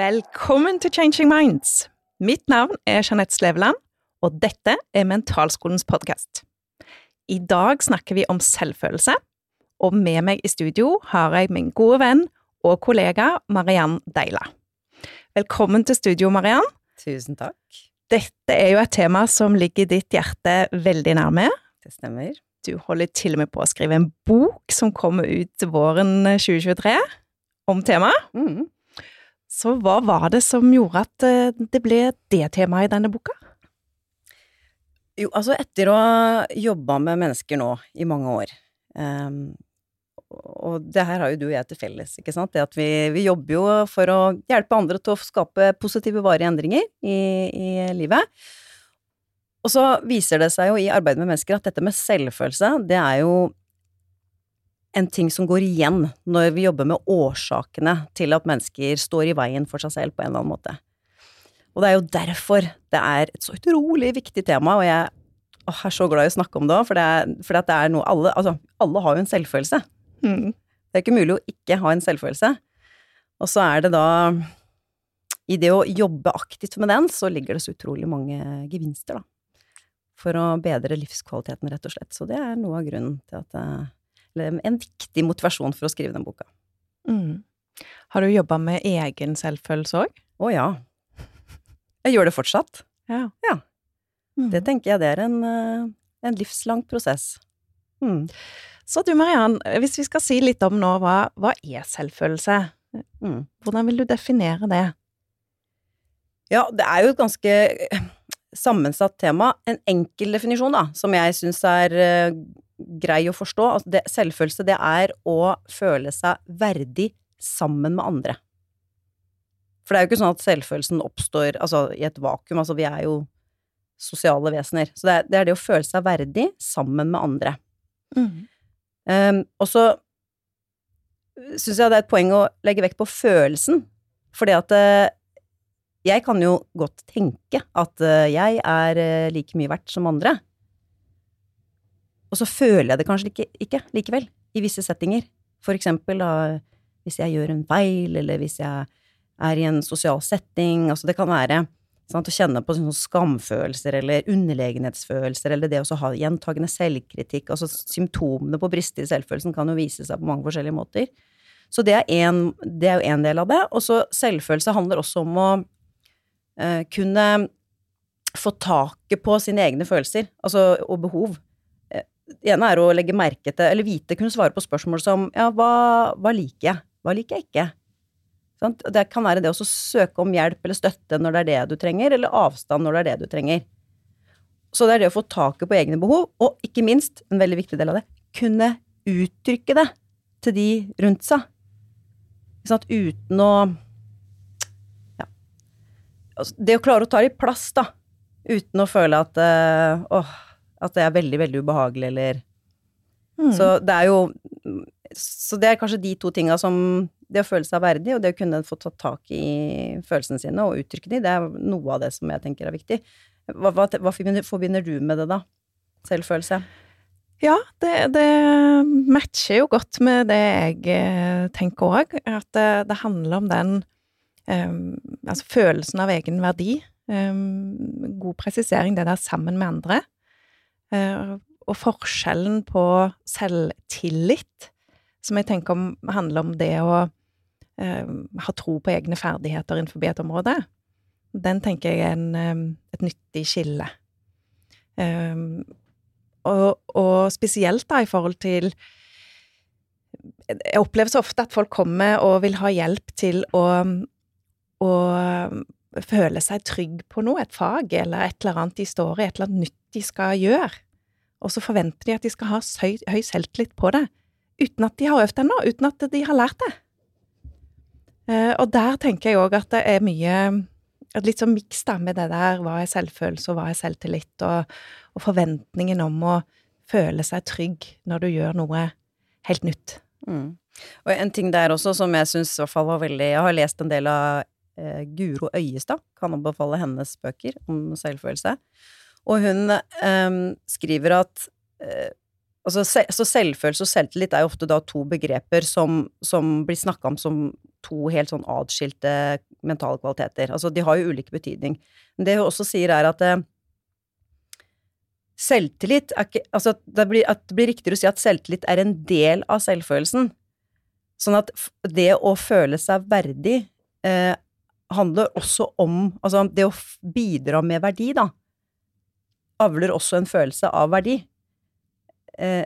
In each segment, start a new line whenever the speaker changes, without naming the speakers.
Velkommen til Changing Minds. Mitt navn er Jeanette Sleveland, og dette er Mentalskolens podkast. I dag snakker vi om selvfølelse, og med meg i studio har jeg min gode venn og kollega Mariann Deila. Velkommen til studio, Mariann.
Tusen takk.
Dette er jo et tema som ligger ditt hjerte veldig nærme.
Det stemmer.
Du holder til og med på å skrive en bok som kommer ut våren 2023 om temaet.
Mm.
Så hva var det som gjorde at eh, det ble det temaet i denne boka?
Jo, altså etter å ha jobba med mennesker nå i mange år um, Og det her har jo du og jeg til felles, ikke sant? Det at vi, vi jobber jo for å hjelpe andre til å skape positive, varige endringer i, i livet. Og så viser det seg jo i arbeidet med mennesker at dette med selvfølelse, det er jo en ting som går igjen når vi jobber med årsakene til at mennesker står i veien for seg selv på en eller annen måte. Og det er jo derfor det er et så utrolig viktig tema, og jeg åh, er så glad i å snakke om det òg, for, det for det er noe alle Altså, alle har jo en selvfølelse.
Mm.
Det er ikke mulig å ikke ha en selvfølelse. Og så er det da I det å jobbe aktivt med den, så ligger det så utrolig mange gevinster, da. For å bedre livskvaliteten, rett og slett. Så det er noe av grunnen til at eh, en viktig motivasjon for å skrive den boka.
Mm. Har du jobba med egen selvfølelse òg?
Å ja. Jeg gjør det fortsatt.
Ja.
Ja.
Mm.
Det tenker jeg det er en, eh, en livslang prosess. Mm.
Så du Mariann, hvis vi skal si litt om nå, hva, hva er selvfølelse?
Mm.
Hvordan vil du definere det?
Ja, det er jo et ganske eh, sammensatt tema. En enkel definisjon, da, som jeg syns er eh, grei å forstå. Altså det, selvfølelse, det er å føle seg verdig sammen med andre. For det er jo ikke sånn at selvfølelsen oppstår altså, i et vakuum. Altså, vi er jo sosiale vesener. Så det er, det er det å føle seg verdig sammen med andre. Um, og så syns jeg det er et poeng å legge vekt på følelsen, fordi at eh, jeg kan jo godt tenke at eh, jeg er eh, like mye verdt som andre. Og så føler jeg det kanskje ikke, ikke likevel, i visse settinger. For eksempel da, hvis jeg gjør en feil, eller hvis jeg er i en sosial setting. Altså det kan være sant, å kjenne på sånne skamfølelser eller underlegenhetsfølelser, eller det å ha gjentagende selvkritikk. Altså symptomene på brister i selvfølelsen kan jo vise seg på mange forskjellige måter. Så det er, en, det er jo én del av det. Og så selvfølelse handler også om å eh, kunne få taket på sine egne følelser, altså, og behov. Det ene er å legge merke til, eller vite, kunne svare på spørsmål som ja, hva, hva liker jeg? Hva liker jeg ikke? Sånn? Det kan være det å søke om hjelp eller støtte når det er det du trenger, eller avstand når det er det du trenger. Så det er det å få taket på egne behov, og ikke minst, en veldig viktig del av det, kunne uttrykke det til de rundt seg. Sånn at Uten å Ja. Altså, det å klare å ta det i plass, da. Uten å føle at eh, åh, at det er veldig, veldig ubehagelig, eller
Mm.
Så det er jo Så det er kanskje de to tinga som Det å føle seg verdig, og det å kunne få tatt tak i følelsene sine og uttrykke de, det er noe av det som jeg tenker er viktig. Hva, hva, hva forbinder- forbinder du med det, da? Selvfølelse?
Ja, det, det matcher jo godt med det jeg eh, tenker òg. At det, det handler om den Um, Altså følelsen av egen verdi. Um, god presisering, det der sammen med andre. Eh, og forskjellen på selvtillit, som jeg tenker om, handler om det å eh, ha tro på egne ferdigheter innenfor et område, den tenker jeg er en, eh, et nyttig skille. Um, og, og spesielt da i forhold til Jeg opplever så ofte at folk kommer og vil ha hjelp til å, å føle seg trygg på noe, et fag eller et eller annet de står i, et eller annet nytt de skal gjøre. Og så forventer de at de skal ha høy, høy selvtillit på det, uten at de har øvd ennå, uten at de har lært det. Eh, og der tenker jeg òg at det er mye litt sånn miks med det der hva er selvfølelse og hva er selvtillit, og, og forventningen om å føle seg trygg når du gjør noe helt nytt.
Mm. Og en ting der også som jeg syns i hvert fall var veldig Jeg har lest en del av eh, Guro Øyestad, kan anbefale hennes bøker om selvfølelse. Og hun eh, skriver at eh, Altså, så selvfølelse og selvtillit er jo ofte da to begreper som, som blir snakka om som to helt sånn atskilte mentale kvaliteter. Altså, de har jo ulik betydning. Men det hun også sier, er at eh, selvtillit er ikke Altså, det blir, at det blir riktigere å si at selvtillit er en del av selvfølelsen. Sånn at det å føle seg verdig eh, handler også om Altså, det å bidra med verdi, da, avler også en følelse av verdi. Eh,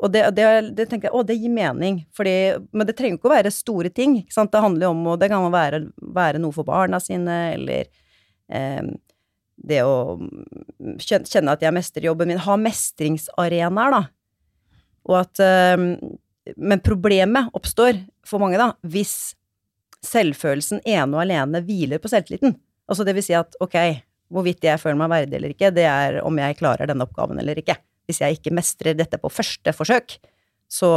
og det, det, det, tenker jeg, å, det gir mening, fordi, men det trenger ikke å være store ting. ikke sant? Det handler jo om, og det kan være, være noe for barna sine, eller eh, det å kjenne at jeg mestrer jobben min. Ha mestringsarenaer, da. Og at eh, Men problemet oppstår for mange, da, hvis selvfølelsen ene og alene hviler på selvtilliten. Altså det vil si at ok, hvorvidt jeg føler meg verdig eller ikke, det er om jeg klarer denne oppgaven eller ikke hvis jeg ikke mestrer dette på første forsøk, så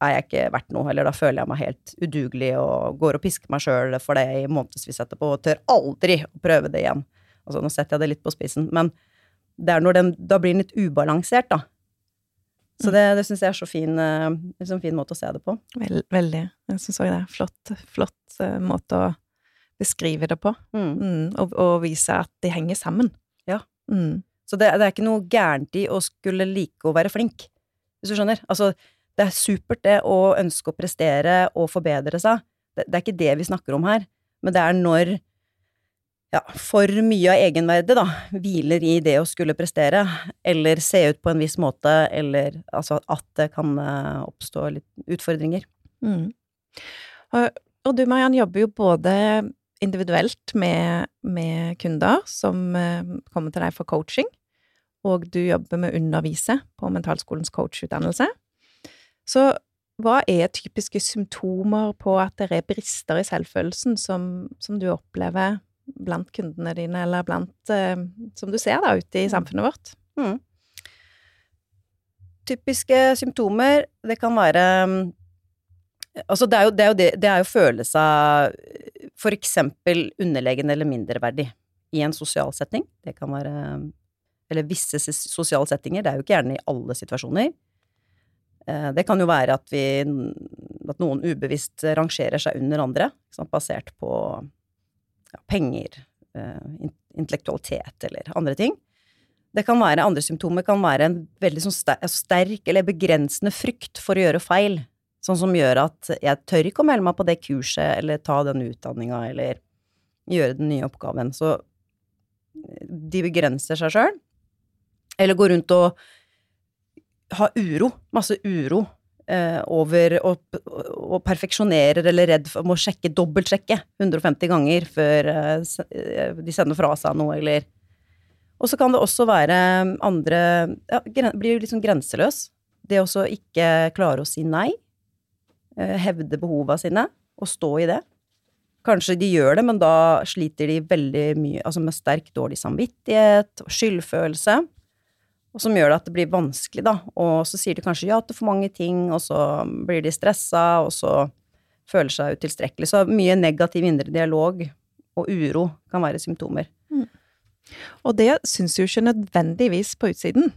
er jeg ikke verdt noe, eller da føler jeg meg helt udugelig og går og pisker meg sjøl for det i månedsvis etterpå og tør aldri å prøve det igjen. Altså, nå setter jeg det litt på spissen, men det er når den Da blir den litt ubalansert, da. Så det, det syns jeg er så fin, uh, liksom fin måte å se det på.
Vel, veldig. Jeg syns òg det er flott, flott uh, måte å beskrive det på. Mm. Mm, og, og, vise at de henger sammen.
Ja. Mm. Så det, det, er ikke noe gærent i å skulle like å være flink, hvis du skjønner. Altså, det er supert, det, å ønske å prestere og forbedre seg. Det, det er ikke det vi snakker om her, men det er når ja, for mye av egenverdet, da, hviler i det å skulle prestere, eller se ut på en viss måte, eller altså at det kan eh, oppstå litt utfordringer. Mm.
Og, og, du, Mariann, jobber jo både individuelt med, med kunder som eh, kommer til deg for coaching, og du jobber med å undervise på Mentalskolens coachutdannelse. Så hva er typiske symptomer på at det er brister i selvfølelsen som, som du opplever blant kundene dine, eller blant eh, Som du ser da ute i mm. samfunnet vårt? Mm.
Typiske symptomer, det kan være Altså, det er jo, det er jo, det, det er jo følelse av for eksempel underlegen eller mindreverdig i en sosial setting. Det kan være eller visse sosiale settinger. Det er jo ikke gjerne i alle situasjoner. Eh, det kan jo være at, vi, at noen ubevisst rangerer seg under andre, basert på ja, penger, eh, intellektualitet eller andre ting. Det kan være andre symptomer kan være en veldig sånn sterk eller begrensende frykt for å gjøre feil. Sånn som gjør at jeg tør ikke å melde meg på det kurset eller ta den utdanninga eller gjøre den nye oppgaven. Så de begrenser seg sjøl. Eller går rundt og har uro, masse uro, over å perfeksjonerer eller redd for å sjekke, dobbeltsjekke 150 ganger før eh, de sender fra seg noe, eller Og så kan det også være andre ja, Blir litt sånn grenseløs. Det å ikke klare å si nei. Eh, hevde behova sine, og stå i det. Kanskje de gjør det, men da sliter de veldig mye altså med sterk dårlig samvittighet og skyldfølelse og som gjør det at det blir vanskelig, da. Og så sier de kanskje ja til for mange ting, og så blir de stressa, og så føler seg utilstrekkelig. Så mye negativ indre dialog og uro kan være symptomer. Mm.
Og det syns jo ikke nødvendigvis på utsiden.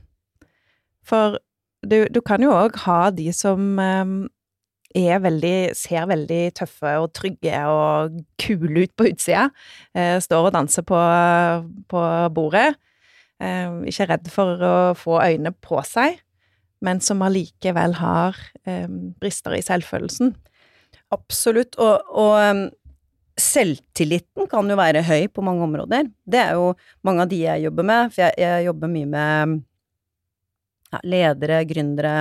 For du, du kan jo òg ha de som um, er veldig, ser veldig tøffe og trygge og kule ut på utsida. Eh, står og danser på, på bordet. Eh, ikke redd for å få øynene på seg, men som allikevel har eh, brister i selvfølelsen.
Absolutt, og, og selvtilliten kan jo være høy på mange områder. Det er jo mange av de jeg jobber med, for jeg, jeg jobber mye med ja, ledere, gründere,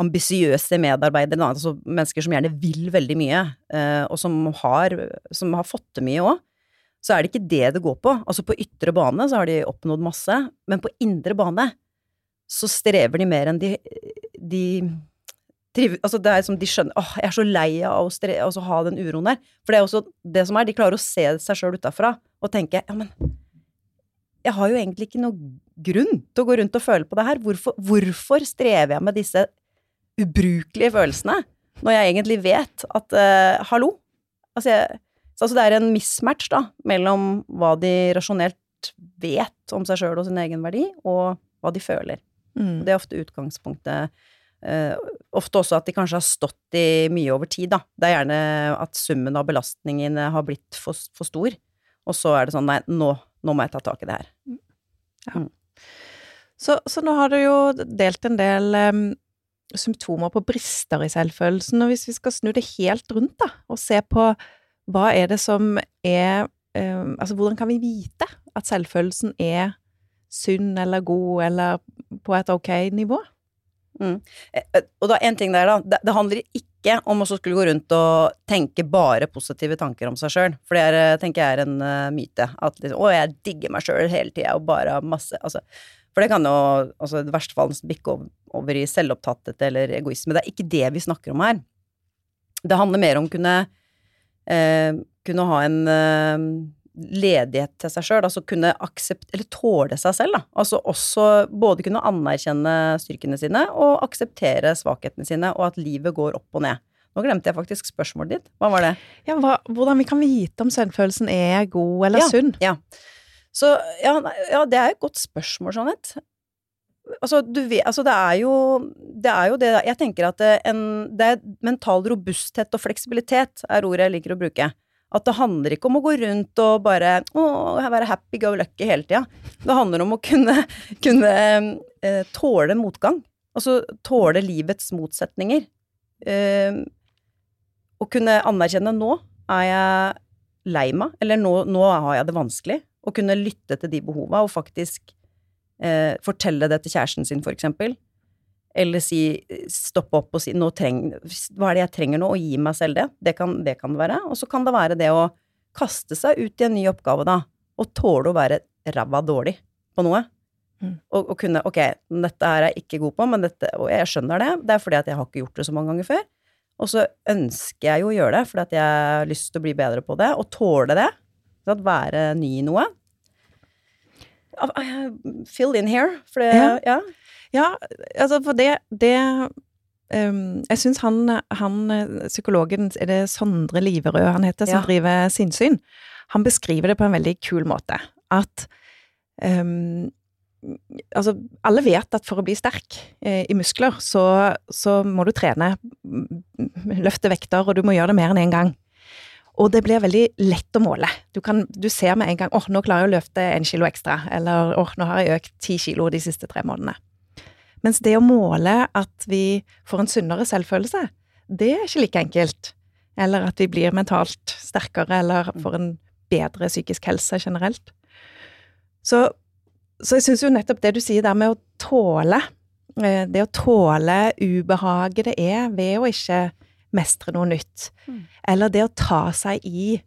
ambisiøse medarbeidere, altså mennesker som gjerne vil veldig mye, eh, og som har, som har fått til mye òg så er det ikke det det går på. Altså på ytre bane så har de oppnådd masse, men på indre bane så strever de mer enn de, de triv, Altså det er som de skjønner åh, jeg er så lei av å stre, altså ha den uroen der. For det er også det som er, de klarer å se seg sjøl utafra og tenke ja, men jeg har jo egentlig ikke noe grunn til å gå rundt og føle på det her. Hvorfor, hvorfor strever jeg med disse ubrukelige følelsene, når jeg egentlig vet at uh, hallo? Altså, jeg så altså det er en mismatch da, mellom hva de rasjonelt vet om seg sjøl og sin egen verdi, og hva de føler.
Mm.
Det er ofte utgangspunktet. Uh, ofte også at de kanskje har stått i mye over tid, da. Det er gjerne at summen av belastningene har blitt for, for stor, og så er det sånn nei, nå, nå må jeg ta tak i det her.
Så, så nå har du jo delt en del um, symptomer på brister i selvfølelsen, og hvis vi skal snu det helt rundt, da, og se på hva er det som er em, Altså, hvordan kan vi vite at selvfølelsen er sunn eller god eller på et ok nivå?
Eh, eh, Og da en ting der, da. Det, det handler ikke om å skulle gå rundt og tenke bare positive tanker om seg sjøl, for det er, tenker jeg er en uh, myte. At liksom Å, jeg digger meg sjøl hele tida og bare masse Altså, for det kan jo altså, i verste fall bikke over i selvopptatthet eller egoisme. Det er ikke det vi snakker om her. Det handler mer om å kunne eh, kunne ha en eh, ledighet til seg sjøl, altså kunne aksept, eller tåle seg selv, da. Altså også både kunne anerkjenne styrkene sine og akseptere svakhetene sine, og at livet går opp og ned. Nå glemte jeg faktisk spørsmålet ditt. Hva var det?
Ja, hva, hvordan vi kan vite om selvfølelsen er god eller
Ja.
sunn?
Ja. Så ja, ja, det er et godt spørsmål, Jeanette. Altså, vet, altså det er jo det er jo det Jeg tenker at det, en, det er mental robusthet og fleksibilitet er ordet jeg liker å bruke. At det handler ikke om å gå rundt og bare å, være happy go lucky hele tida. Det handler om å kunne, kunne eh, tåle motgang. Altså tåle livets motsetninger. Eh, å kunne anerkjenne nå er jeg lei meg, eller nå, nå har jeg det vanskelig. Å kunne lytte til de behova og faktisk eh, fortelle det til kjæresten sin, for eksempel. Eller si, stoppe opp og si nå treng, hva er det jeg trenger nå, og gi meg selv det. Det kan det kan det være. Og så kan det være det å kaste seg ut i en ny oppgave, da, og tåle å være ræva dårlig på noe.
Mm.
Og, og kunne Ok, dette her er jeg ikke god på, men dette, og jeg skjønner det. Det er fordi at jeg har ikke gjort det så mange ganger før. Og så ønsker jeg jo å gjøre det fordi at jeg har lyst til å bli bedre på det, og tåle det. At være ny i noe. Fill in here, for det
Ja.
ja.
Ja, altså for det, det um, Jeg syns han, han psykologen, er det Sondre Liverød han heter, som
Ja.
driver sinnssyn, han beskriver det på en veldig kul måte. At um, Altså, alle vet at for å bli sterk eh, i muskler, så, så må du trene, løfte vekter, og du må gjøre det mer enn én gang. Og det blir veldig lett å måle. Du, kan, du ser med en gang 'Å, nå klarer jeg å løfte en kilo ekstra', eller 'Å, nå har jeg økt ti kilo de siste tre månedene'. Mens det å måle at vi får en sunnere selvfølelse, det er ikke like enkelt. Eller at vi blir mentalt sterkere, eller får en bedre psykisk helse generelt. Så, så jeg syns jo nettopp det du sier der med å tåle, eh, det å tåle ubehaget det er ved å ikke mestre noe nytt,
Mm.
eller det å ta seg i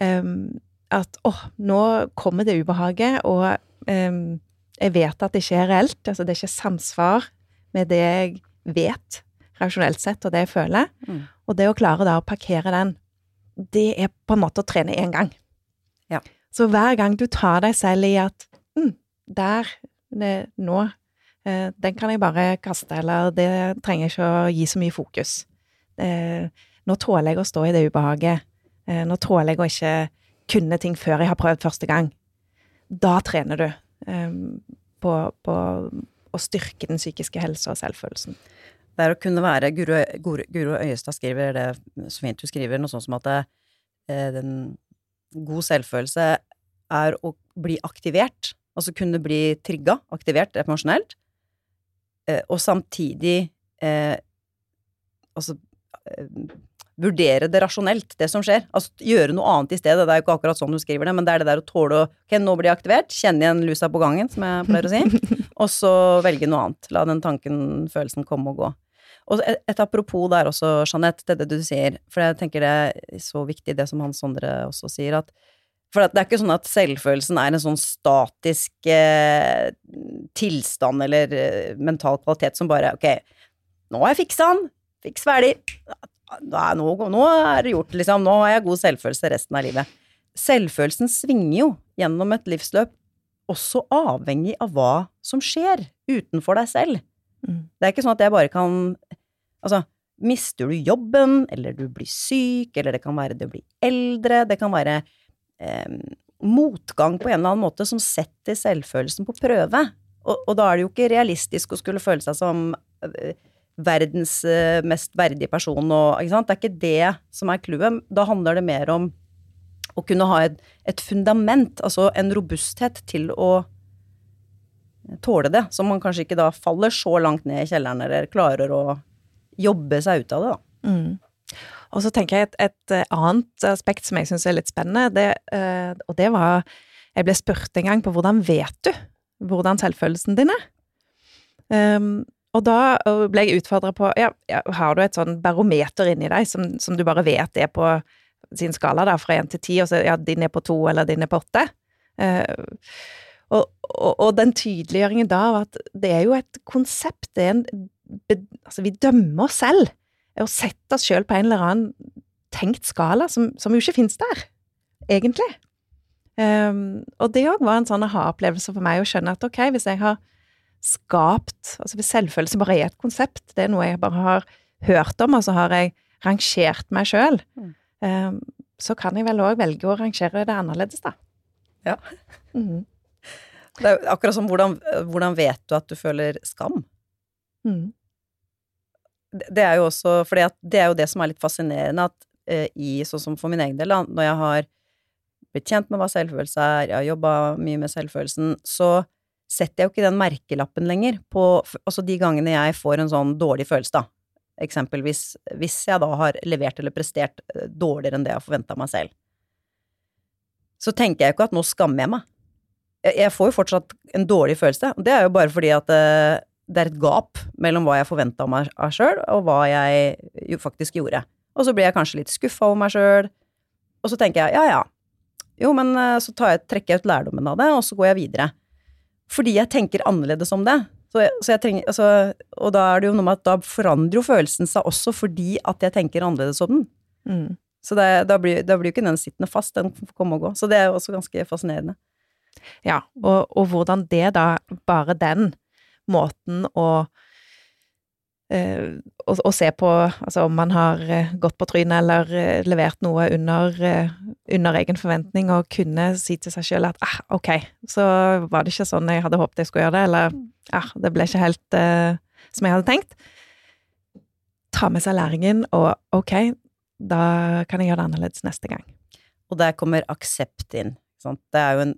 um, at åh, nå kommer det ubehaget, og um, jeg vet at det ikke er reelt, altså det er ikke samsvar med det jeg vet rasjonelt sett, og det jeg føler.
Mm.
Og det å klare da å parkere den, det er på en måte å trene én gang.
Ja.
Så hver gang du tar deg selv i at mm, der, det, nå, eh, den kan jeg bare kaste, eller det trenger ikke å gi så mye fokus. Eh, nå tåler jeg å stå i det ubehaget. Eh, nå tåler jeg å ikke kunne ting før jeg har prøvd første gang. Da trener du eh, på, på å styrke den psykiske helsa og selvfølelsen.
Det er å kunne være Guro, Guro, Guro Øyestad skriver det så fint. Hun skriver noe sånt som at det, den god selvfølelse er å bli aktivert. Altså kunne bli trigga, aktivert emosjonelt, og samtidig eh, Altså vurdere det rasjonelt, det som skjer. Altså gjøre noe annet i stedet. Det er jo ikke akkurat sånn du skriver det, men det er det der å tåle å Ok, nå blir jeg aktivert. Kjenne igjen lusa på gangen, som jeg pleier å si. Og så velge noe annet. La den tanken, følelsen, komme og gå. Og et, et apropos der også, Jeanette, det, det du sier, for jeg tenker det er så viktig, det som Hans Sondre også sier, at for det er ikke sånn at selvfølelsen er en sånn statisk eh, tilstand eller eh, mental kvalitet som bare Ok, nå har jeg fiksa den, fiks ferdig, er nå, nå er det gjort, liksom, nå har jeg god selvfølelse resten av livet. Selvfølelsen svinger jo gjennom et livsløp, også avhengig av hva som skjer utenfor deg selv.
Mm.
Det er ikke sånn at jeg bare kan Altså, mister du jobben, eller du blir syk, eller det kan være du blir eldre, det kan være eh, motgang på en eller annen måte som setter selvfølelsen på prøve. Og, og, da er det jo ikke realistisk å skulle føle seg som øh, verdens øh, mest verdige person og ikke sant? Det er ikke det som er clouet. Da handler det mer om å kunne ha et, et fundament, altså en robusthet til å tåle det, så man kanskje ikke da faller så langt ned i kjelleren eller klarer å jobbe seg ut av det, da.
Mm. Og så tenker jeg et, et eh, annet aspekt som jeg syns er litt spennende, det, eh, og det var Jeg ble spurt en gang på hvordan vet du hvordan selvfølelsen din er? Um, og da ble jeg utfordra på ja, har du et sånn barometer inni deg som, som, du bare vet er på sin skala da, fra én til ti, og så ja, din er på to eller din er på åtte? Uh, og, og, og, den tydeliggjøringen da av at det er jo et konsept, det er en Altså, vi dømmer oss selv å sette oss sjøl på en eller annen tenkt skala som, som jo ikke finnes der, egentlig. Um, og det òg var en sånn aha-opplevelse for meg å skjønne at ok, hvis jeg har skapt Altså selvfølelse bare er et konsept, det er noe jeg bare har hørt om, og så har jeg rangert meg sjøl, mm. um, så kan jeg vel òg velge å rangere det annerledes, da.
Ja. Mm. Det er akkurat som hvordan, hvordan vet du at du føler skam? Mm. Det er jo også For det er jo det som er litt fascinerende, at eh, i sånn som for min egen del, når jeg har blitt kjent med hva selvfølelse er, jeg har jobba mye med selvfølelsen, så setter jeg jo ikke den merkelappen lenger på Altså de gangene jeg får en sånn dårlig følelse, da. Eksempelvis hvis jeg da har levert eller prestert eh, dårligere enn det jeg har forventa meg selv. Så tenker jeg jo ikke at nå skammer jeg meg jeg får jo fortsatt en dårlig følelse. Det er jo bare fordi at eh, det er et gap mellom hva jeg forventa av meg sjøl, og hva jeg faktisk gjorde. Og så blir jeg kanskje litt skuffa over meg sjøl, og så tenker jeg ja, ja. Jo, men eh, så jeg, trekker jeg ut lærdommen av det, og så går jeg videre. Fordi jeg tenker annerledes om det. Så jeg, så jeg trenger, altså, og da er det jo noe med at da forandrer jo følelsen seg også fordi at jeg tenker annerledes om den. Mm. Så det, da, blir, da blir jo ikke den sittende fast, den får komme og gå. Så det er jo også ganske fascinerende.
Ja, og, og hvordan det da, bare den måten å å, å, se på altså om man har eh, gått på trynet eller eh, levert noe under, under, egen forventning, og kunne si til seg sjøl at ah, ok, så var det ikke sånn jeg hadde håpet jeg skulle gjøre det, eller ah, det ble ikke helt uh, som jeg hadde tenkt. Ta med seg læringen, og ok, da kan jeg gjøre det annerledes neste gang.
Og der kommer aksept inn. Sant? Det er jo en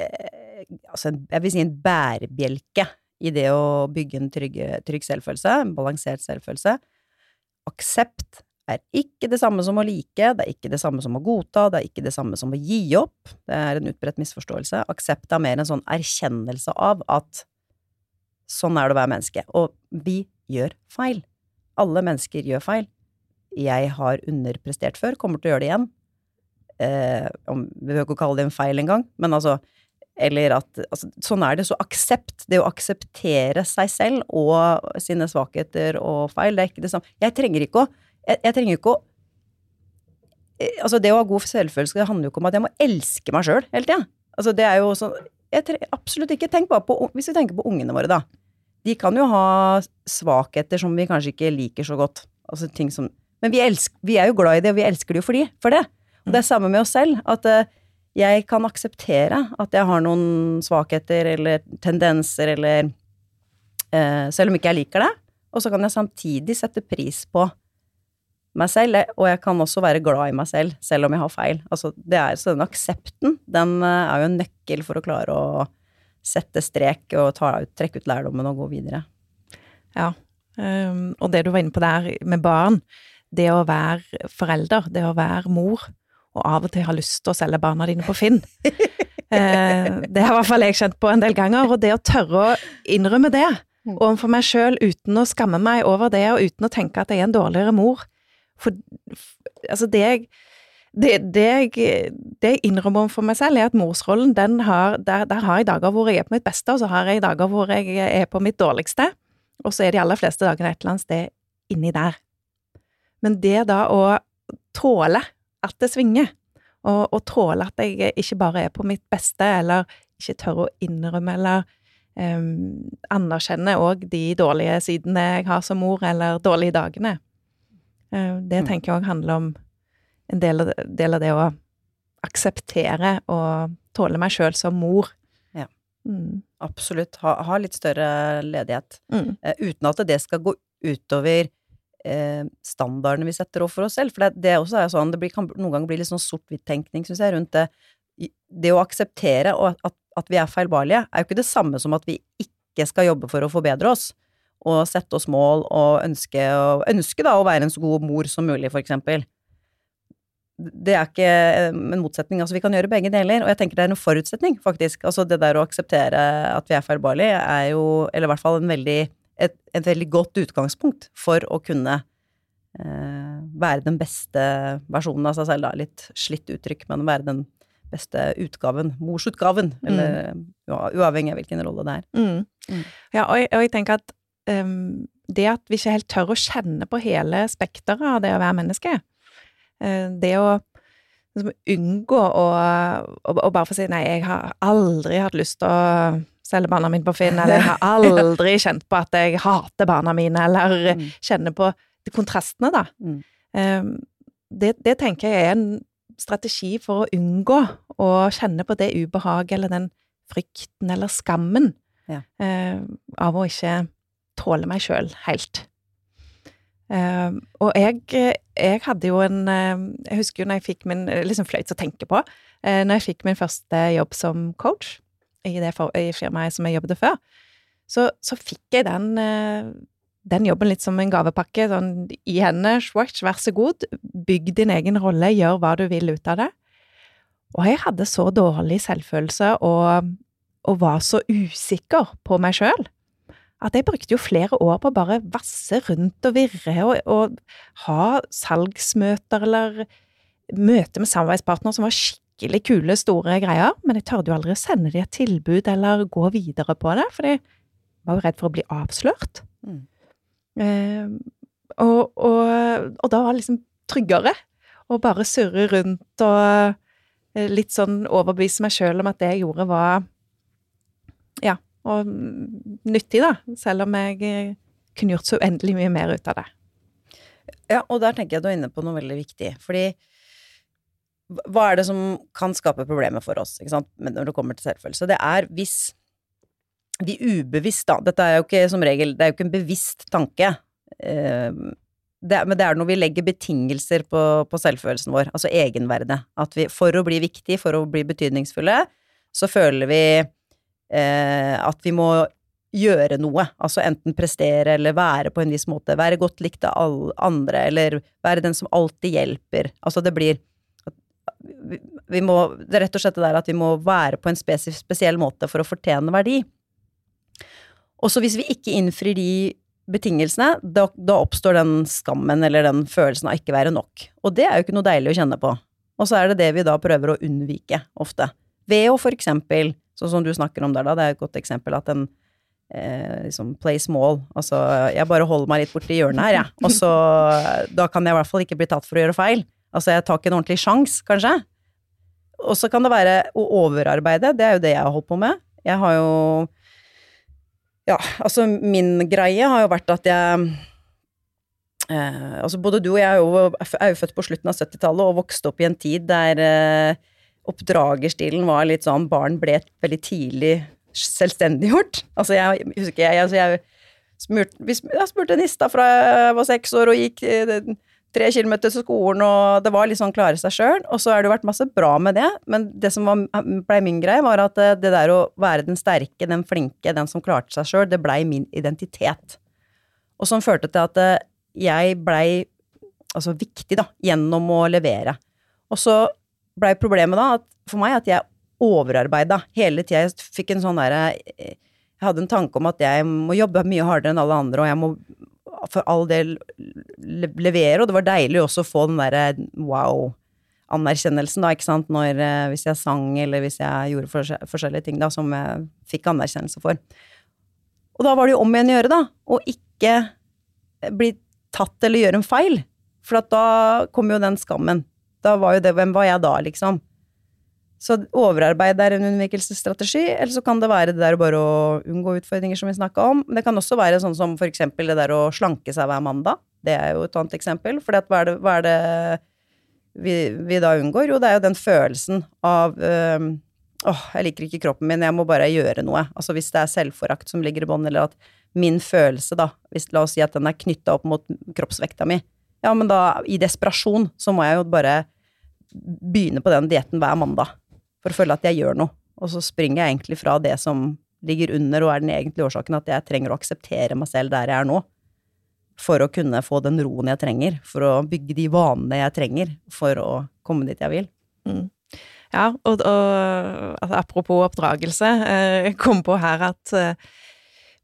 eh, altså jeg vil si en bærebjelke i det å bygge en trygg, trygg selvfølelse, en balansert selvfølelse. Aksept er ikke det samme som å like, det er ikke det samme som å godta, det er ikke det samme som å gi opp. Det er en utbredt misforståelse. Aksept er mer en sånn erkjennelse av at sånn er det å være menneske. Og vi gjør feil. Alle mennesker gjør feil. Jeg har underprestert før, kommer til å gjøre det igjen. Eh, vi behøver ikke å kalle det en feil engang, men altså eller at altså, Sånn er det. Så aksept, det å akseptere seg selv og sine svakheter og feil, det er ikke det samme. Jeg trenger ikke å Jeg, jeg trenger ikke å eh, Altså, det å ha god selvfølelse, det handler jo ikke om at jeg må elske meg sjøl hele tida. Altså, det er jo sånn jeg trenger, Absolutt ikke. Tenk bare på Hvis vi tenker på ungene våre, da. De kan jo ha svakheter som vi kanskje ikke liker så godt. Altså ting som Men vi, elsker, vi er jo glad i det, og vi elsker det jo for, de, for det. Og det er samme med oss selv. At uh, jeg kan akseptere at jeg har noen svakheter eller tendenser eller eh, Selv om ikke jeg liker det. Og så kan jeg samtidig sette pris på meg selv, og jeg kan også være glad i meg selv, selv om jeg har feil. Altså, det er, så den aksepten, den eh, er jo en nøkkel for å klare å sette strek og ta, trekke ut lærdommen og gå videre.
Ja, um, og det du var inne på der med barn, det å være forelder, det å være mor, og av og til har lyst til å selge barna dine på Finn. Eh, det har i hvert fall jeg kjent på en del ganger, og det å tørre å innrømme det mm. overfor meg sjøl uten å skamme meg over det, og uten å tenke at jeg er en dårligere mor For altså, det jeg det, det, jeg, det jeg innrømmer overfor meg selv, er at morsrollen, den har, der, der, har jeg dager hvor jeg er på mitt beste, og så har jeg dager hvor jeg er på mitt dårligste. Og så er de aller fleste dagene et eller annet sted inni der. Men det da å tåle at det svinger, og, og tåle at jeg ikke bare er på mitt beste, eller ikke tør å innrømme eller um, anerkjenne òg de dårlige sidene jeg har som mor, eller dårlige dagene. Uh, det mm. tenker jeg òg handler om en del del av, det å akseptere og tåle meg sjøl som mor.
Ja.
Mm.
Absolutt. Ha, ha litt større ledighet.
Mm.
Uh, uten at det skal gå utover eh, standardene vi setter opp for oss selv. For det, det også er sånn, det blir, kan noen ganger bli litt sånn sort-hvitt-tenkning, syns jeg, rundt det. Det å akseptere at, at vi er feilbarlige, er jo ikke det samme som at vi ikke skal jobbe for å forbedre oss. Og sette oss mål og ønske, og ønske da å være en så god mor som mulig, for eksempel. Det er ikke en motsetning. Altså, vi kan gjøre begge deler, og jeg tenker det er en forutsetning, faktisk. Altså, det der å akseptere at vi er feilbarlige, er jo, eller i hvert fall en veldig, et, et veldig godt utgangspunkt for å kunne eh, være den beste versjonen av seg selv, da. Litt slitt uttrykk, men være den beste utgaven. Morsutgaven. Eller ja, uavhengig av hvilken rolle det er.
Mm.
Mm.
Ja, og jeg, og jeg tenker at um, det at vi ikke helt tør å kjenne på hele spekteret av det å være menneske, uh, det å liksom, unngå å, å, å bare få si nei, jeg har aldri hatt lyst til å selge barna mine på Finn, eller jeg har aldri kjent på at jeg hater barna mine, eller
Mm.
kjenner på de kontrastene, da.
Mm.
Ehm, det, det tenker jeg er en strategi for å unngå å kjenne på det ubehaget eller den frykten eller skammen
Ja.
eh, av å ikke tåle meg sjøl helt. Uh, og jeg, jeg hadde jo en eh, Jeg husker jo når jeg fikk min Liksom fløyt å tenke på. Uh, når jeg fikk min første jobb som coach i det for, i firmaet som jeg jobbet før, så, så fikk jeg den eh, den jobben litt som en gavepakke, sånn i henne, swatch, vær så god, bygg din egen rolle, gjør hva du vil ut av det. Og jeg hadde så dårlig selvfølelse og, og var så usikker på meg sjøl at jeg brukte jo flere år på å bare vasse rundt og virre og, og ha salgsmøter eller møte med samarbeidspartnere som var skikkelig kule, store greier, men jeg tørde jo aldri å sende dem et tilbud eller gå videre på det, for jeg var jo redd for å bli avslørt.
Mm.
Eh, og, og, og da var det liksom tryggere å bare surre rundt og eh, litt sånn overbevise meg sjøl om at det jeg gjorde, var ja, og nyttig, da, selv om jeg eh, kunne gjort så uendelig mye mer ut av det.
Ja, og der tenker jeg du er inne på noe veldig viktig, fordi hva- er det som kan skape problemer for oss, ikke sant, når det kommer til selvfølelse? Det er hvis vi ubevisst, da, dette er jo ikke som regel, det er jo ikke en bevisst tanke, eh, det, men det er når vi legger betingelser på, på selvfølelsen vår, altså egenverdet, at vi, for å bli viktig, for å bli betydningsfulle, så føler vi eh, at vi må gjøre noe, altså enten prestere eller være på en viss måte, være godt likt av alle andre, eller være den som alltid hjelper. Altså det blir vi, må, Det er rett og slett det der at vi må være på en spesif, spesiell måte for å fortjene verdi. Og så hvis vi ikke innfrir de betingelsene, da, da oppstår den skammen eller den følelsen av ikke være nok. Og det er jo ikke noe deilig å kjenne på. Og så er det det vi da prøver å unnvike, ofte. Ved å for eksempel, sånn som du snakker om der da, det er et godt eksempel at en eh, liksom play small, altså jeg bare holder meg litt borti hjørnet her, jeg, og så da kan jeg i hvert fall ikke bli tatt for å gjøre feil. Altså jeg tar ikke en ordentlig sjans, kanskje. Og så kan det være å overarbeide, det er jo det jeg har holdt på med. Jeg har jo Ja, altså min greie har jo vært at jeg eh, Altså både du og jeg er jo, er jo født på slutten av 70-tallet og vokste opp i en tid der eh, oppdragerstilen var litt sånn Barn ble veldig tidlig selvstendiggjort. Altså jeg husker jeg, altså jeg smurte, vi jeg spurte nista fra jeg var seks år og gikk eh, tre kilometer til skolen, og det var litt sånn klare seg sjøl. Og så har det jo vært masse bra med det, men det som var, blei min greie, var at eh, det der å være den sterke, den flinke, den som klarte seg sjøl, det blei min identitet. Og som førte til at eh, jeg blei altså viktig, da, gjennom å levere. Og så blei problemet da at, for meg at jeg overarbeida hele tida. Jeg fikk en sånn derre Jeg hadde en tanke om at jeg må jobbe mye hardere enn alle andre, og jeg må for all del le levere, og det var deilig også å få den derre wow-anerkjennelsen, da, ikke sant, når eh, Hvis jeg sang, eller hvis jeg gjorde forskjell forskjellige ting, da, som jeg fikk anerkjennelse for. Og da var det jo om igjen å gjøre, da, å ikke bli tatt eller gjøre en feil. For da kom jo den skammen. Da var jo det Hvem var jeg da, liksom? Så overarbeid er en unnvikelsesstrategi, eller så kan det være det der bare å unngå utfordringer som vi snakka om. Men det kan også være sånn som eksempel det der å slanke seg hver mandag. Det er jo et annet eksempel. For hva er det, hva er det vi, vi da unngår? Jo, det er jo den følelsen av, øh, åh, jeg liker ikke kroppen min, jeg må bare gjøre noe. Altså hvis det er selvforakt som ligger i bånn, eller at min følelse, da, hvis la oss si at den er knytta opp mot kroppsvekta mi, ja, men da, i desperasjon, så må jeg jo bare begynne på den dietten hver mandag for å føle at jeg gjør noe. Og så springer jeg egentlig fra det som ligger under og er den egentlige årsaken, at jeg trenger å akseptere meg selv der jeg er nå. For å kunne få den roen jeg trenger, for å bygge de vanene jeg trenger for å komme dit jeg vil.
Mm. Ja, og, og altså, apropos oppdragelse, eh, jeg kom på her at eh,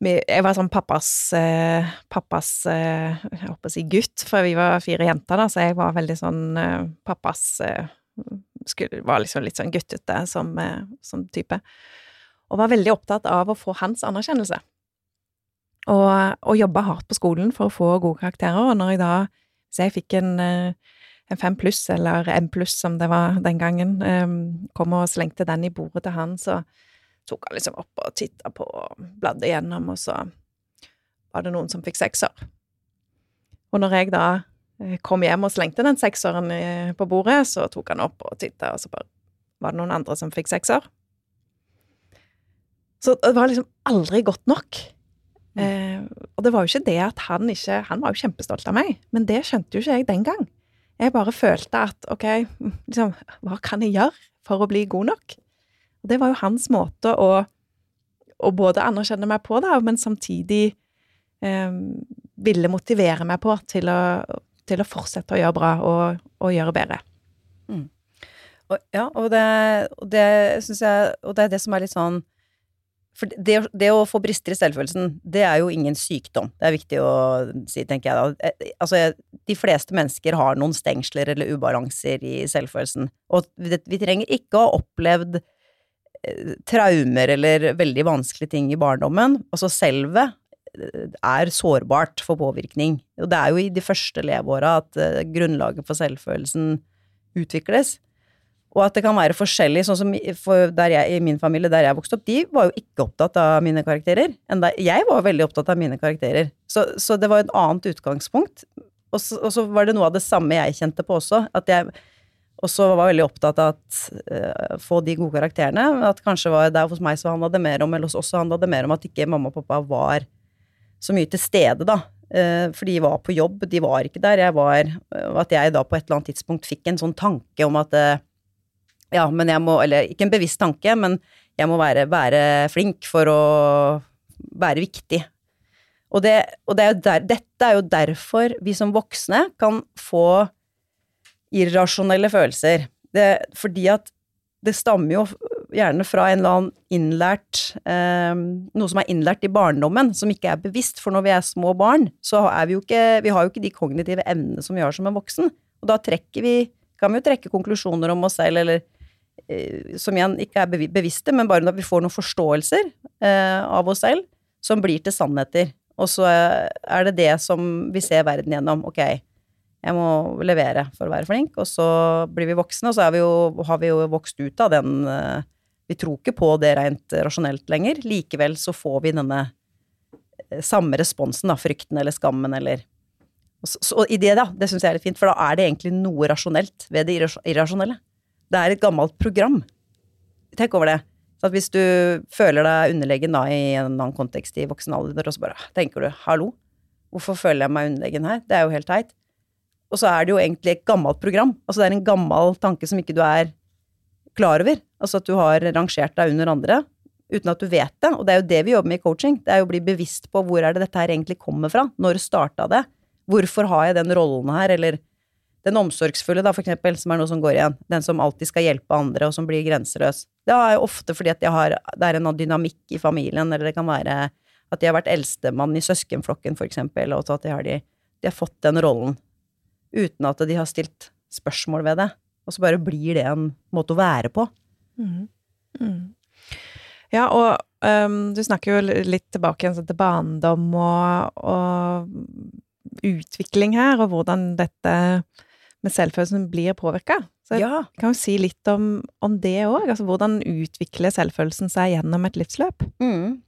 jeg var sånn pappas, eh, pappas jeg håper å si gutt, for vi var fire jenter, da, så jeg var veldig sånn pappas skulle, Var liksom litt sånn guttete som, som type. Og var veldig opptatt av å få hans anerkjennelse. Og, og jobba hardt på skolen for å få gode karakterer, og når jeg da Hvis jeg fikk en en fem pluss, eller M pluss som det var den gangen, kom og slengte den i bordet til han, så tok han liksom opp og titta på og bladde igjennom, og så var det noen som fikk sekser. Og når jeg da eh, kom hjem og slengte den sekseren på bordet, så tok han opp og titta, og så bare var det noen andre som fikk sekser. Så det var liksom aldri godt nok. Mm. Eh, og det var jo ikke det at han ikke Han var jo kjempestolt av meg, men det skjønte jo ikke jeg den gang. Jeg bare følte at ok, liksom, hva kan jeg gjøre for å bli god nok? Og det var jo hans måte å, å både anerkjenne meg på, da, men samtidig eh, ville motivere meg på til å, til å, fortsette å gjøre bra og, og gjøre bedre. Mm.
Og, ja, og det, og det syns jeg Og det er det som er litt sånn for det, det, å få brister i selvfølelsen, det er jo ingen sykdom. Det er viktig å si, tenker jeg da. Eh, altså, de fleste mennesker har noen stengsler eller ubalanser i selvfølelsen. Og vi trenger ikke å ha opplevd eh, traumer eller veldig vanskelige ting i barndommen. Altså, selvet er sårbart for påvirkning. Og det er jo i de første leveåra at grunnlaget for selvfølelsen utvikles. Og at det kan være forskjellig, sånn som jeg, i min familie der jeg vokste opp, de var jo ikke opptatt av mine karakterer. Jeg var veldig opptatt av mine karakterer. Så, så det var et annet utgangspunkt. Og så, og så, var det noe av det samme jeg kjente på også. At jeg også var veldig opptatt av å uh, få de gode karakterene. At kanskje var det hos meg så handla det mer om, eller hos oss handla det mer om at ikke mamma og pappa var så mye til stede, da. Uh, for de var på jobb, de var ikke der. Jeg var At jeg da på et eller annet tidspunkt fikk en sånn tanke om at uh, ja, men jeg må Eller ikke en bevisst tanke, men jeg må være, være flink for å være viktig. Og, det, og det er der, dette er jo derfor vi som voksne kan få irrasjonelle følelser. Det, fordi at det stammer jo gjerne fra en eller annen innlært eh, Noe som er innlært i barndommen, som ikke er bevisst. For når vi er små barn, så er vi jo ikke Vi har jo ikke de kognitive evnene som vi har som en voksen. Og da trekker vi Kan vi jo trekke konklusjoner om oss selv, eller Eh, som igjen ikke er bevisste, men bare når vi får noen forståelser eh, av oss selv, som blir til sannheter. Og så er det det som vi ser verden gjennom. Ok, jeg må levere for å være flink, og så blir vi voksne, og så vi jo, har vi jo vokst ut av den eh, Vi tror ikke på det rent rasjonelt lenger. Likevel så får vi denne samme responsen, da, frykten eller skammen eller så, så i det, da, det syns jeg er litt fint, for da er det egentlig noe rasjonelt ved det irrasjonelle. Det er et gammelt program. Tenk over det. Så at hvis du føler deg underlegen da i en annen kontekst i voksen alder, og så bare tenker du 'hallo, hvorfor føler jeg meg underlegen her'? Det er jo helt teit. Og så er det jo egentlig et gammelt program. Altså det er en gammel tanke som ikke du er klar over. Altså at du har rangert deg under andre uten at du vet det. Og det er jo det vi jobber med i coaching. Det er jo å bli bevisst på hvor er det dette her egentlig kommer fra. Når starta det? Hvorfor har jeg den rollen her, eller den omsorgsfulle, da, for eksempel, som er noe som går igjen. Den som alltid skal hjelpe andre, og som blir grenseløs. Det er jo ofte fordi at har, det er en dynamikk i familien, eller det kan være at de har vært eldstemann i søskenflokken, for eksempel, og at de har, de, de har fått den rollen uten at de har stilt spørsmål ved det. Og så bare blir det en måte å være på. Mm.
Mm. Ja, og um, du snakker jo litt tilbake igjen til barndom og, og utvikling her, og hvordan dette med selvfølelsen blir påvirka. Så jeg ja. kan jo si litt om, om det òg. Altså hvordan utvikler selvfølelsen seg gjennom et livsløp? Mm.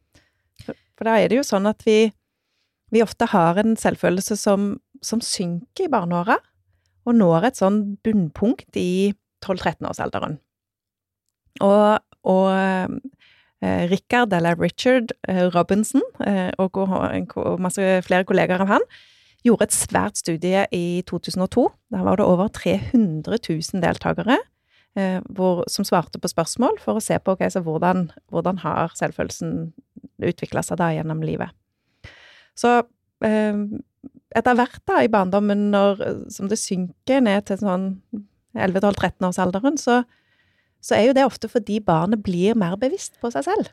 For, for, da er det jo sånn at vi, vi ofte har en selvfølelse som, som synker i barneåra, og når et sånn bunnpunkt i 12-13-årsalderen. Og, og eh, Richard, eller Richard eh, Robinson, eh, og, og masse flere kollegaer av han, gjorde et svært studie i 2002. Der var det over 300 000 deltakere eh, hvor, som svarte på spørsmål for å se på okay, hvordan, hvordan har selvfølelsen utvikla seg da gjennom livet. Så eh, etter hvert da i barndommen, når, som det synker ned til sånn 11-12-13-årsalderen, så, så er jo det ofte fordi barnet blir mer bevisst på seg selv.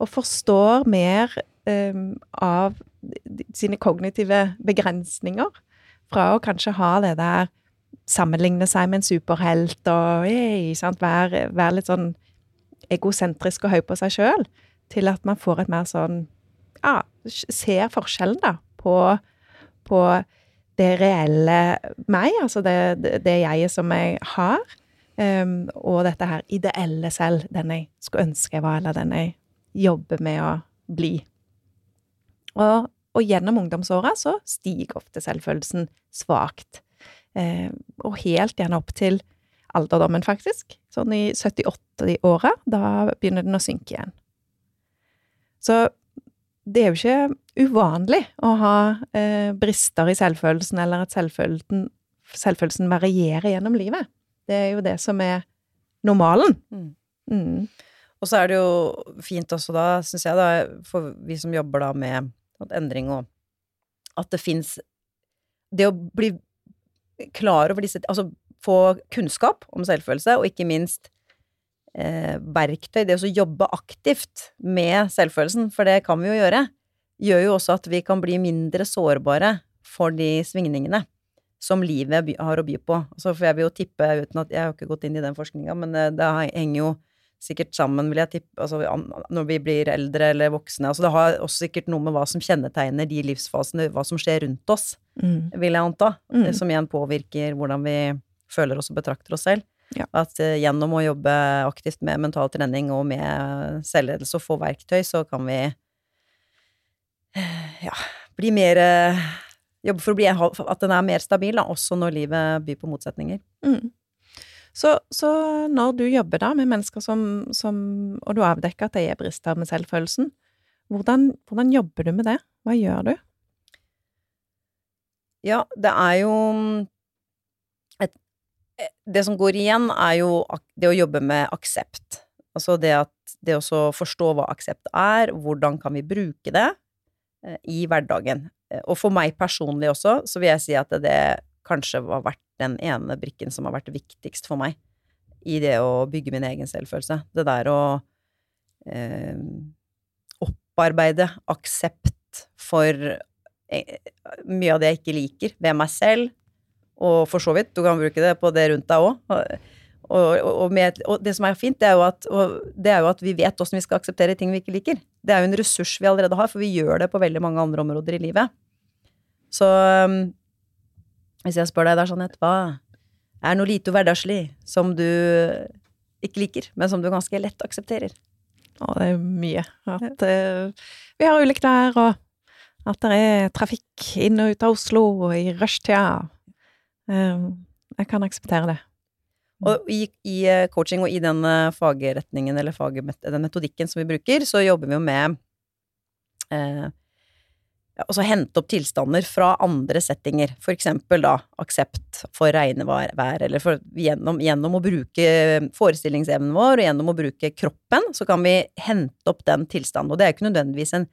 Og forstår mer um, av sine kognitive begrensninger. Fra å kanskje ha det der Sammenligne seg med en superhelt og hey, være, være, litt sånn egosentrisk og høy på seg sjøl, til at man får et mer sånn Ja, ser forskjellen, da, på, på det reelle meg, altså det, det, det jeget som jeg har, um, og dette her ideelle selv, den jeg skulle ønske jeg var, eller den jeg jobber med å bli. Og, og gjennom ungdomsåra så stiger ofte selvfølelsen svakt. Eh, og helt gjerne opp til alderdommen, faktisk. Sånn i 78-åra. Da begynner den å synke igjen. Så det er jo ikke uvanlig å ha eh, brister i selvfølelsen, eller at selvfølelsen, selvfølelsen, varierer gjennom livet. Det er jo det som er normalen. Mm.
Mm. Og så er det jo fint også da, syns jeg, da, for vi som jobber da med endring og At det fins Det å bli klar over disse Altså få kunnskap om selvfølelse, og ikke minst verktøy, det å jobbe aktivt med selvfølelsen, for det kan vi jo gjøre, gjør jo også at vi kan bli mindre sårbare for de svingningene som livet har å by på. Så får jeg jo tippe, uten at Jeg har ikke gått inn i den forskninga, men eh, det henger jo sikkert sammen, vil jeg tippe, altså, når vi blir eldre eller voksne. Altså, det har også sikkert noe med hva som kjennetegner de livsfasene, hva som skjer rundt oss, mm. vil jeg anta. Mm. Som igjen påvirker hvordan vi føler oss og betrakter oss selv. Ja. At uh, gjennom å jobbe aktivt med mental trening og med selvledelse og få verktøy, så kan vi uh, ja, bli mer uh, Jobbe for bli, at den er mer stabil, da, også når livet byr på motsetninger. Mm.
Så, så, når du jobber da med mennesker som, som Og du avdekker at de er brister med selvfølelsen, hvordan, hvordan, jobber du med det? Hva gjør du?
Ja, det er jo et, Det som går igjen, er jo det å jobbe med aksept. Altså det at det å forstå hva aksept er, hvordan kan vi bruke det eh, i hverdagen. Og for meg personlig også, så vil jeg si at det kanskje har vært den ene brikken som har vært viktigst for meg i det å bygge min egen selvfølelse. Det der å eh, opparbeide aksept for eh, mye av det jeg ikke liker ved meg selv, og for så vidt, du kan bruke det på det rundt deg òg. Og, og, med, og, det som er fint, det er, at, det er jo at, vi vet åssen vi skal akseptere ting vi ikke liker. Det er jo en ressurs vi allerede har, for vi gjør det på veldig mange andre områder i livet. Så hvis jeg spør deg der, Jeanette, hva er noe lite hverdagslig som du ikke liker, men som du ganske lett aksepterer?
Å, det er mye. At uh, vi har ulikt vær, og at det er trafikk inn og ut av Oslo og i rushtida. Uh, jeg kan akseptere det.
Og i, i, eh, coaching og i den fagretningen eller fagmet, den metodikken som vi bruker, så jobber vi jo med eh, altså hente opp tilstander fra andre settinger, for eksempel da aksept for regnevær, eller for, gjennom, gjennom, å bruke forestillingsevnen vår, og gjennom å bruke kroppen, så kan vi hente opp den tilstanden, og det er jo ikke nødvendigvis en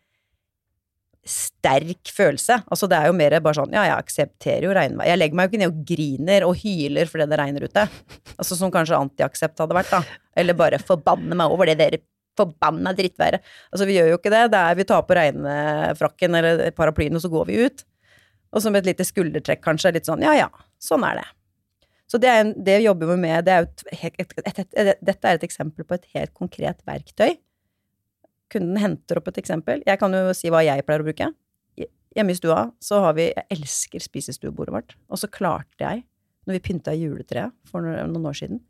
sterk følelse, altså det er jo mer bare sånn, ja, jeg aksepterer jo regnvær, jeg legger meg jo ikke ned og griner og hyler fordi det regner ute, altså som kanskje antiaksept hadde vært da, eller bare forbanne meg over det dere forbanna drittværet. Altså, vi gjør jo ikke det. Det er vi tar på regnefrakken eller paraplyen, og så går vi ut. Og som et lite skuldertrekk, kanskje. Litt sånn ja ja, sånn er det. Så det, er, en, det jobber vi med. Det er et, et, et, dette er et eksempel på et helt konkret verktøy. Kunden henter opp et eksempel. Jeg kan jo si hva jeg pleier å bruke. Hjemme i stua så har vi Jeg elsker spisestuebordet vårt. Og så klarte jeg, når vi pynta juletreet for noen år siden,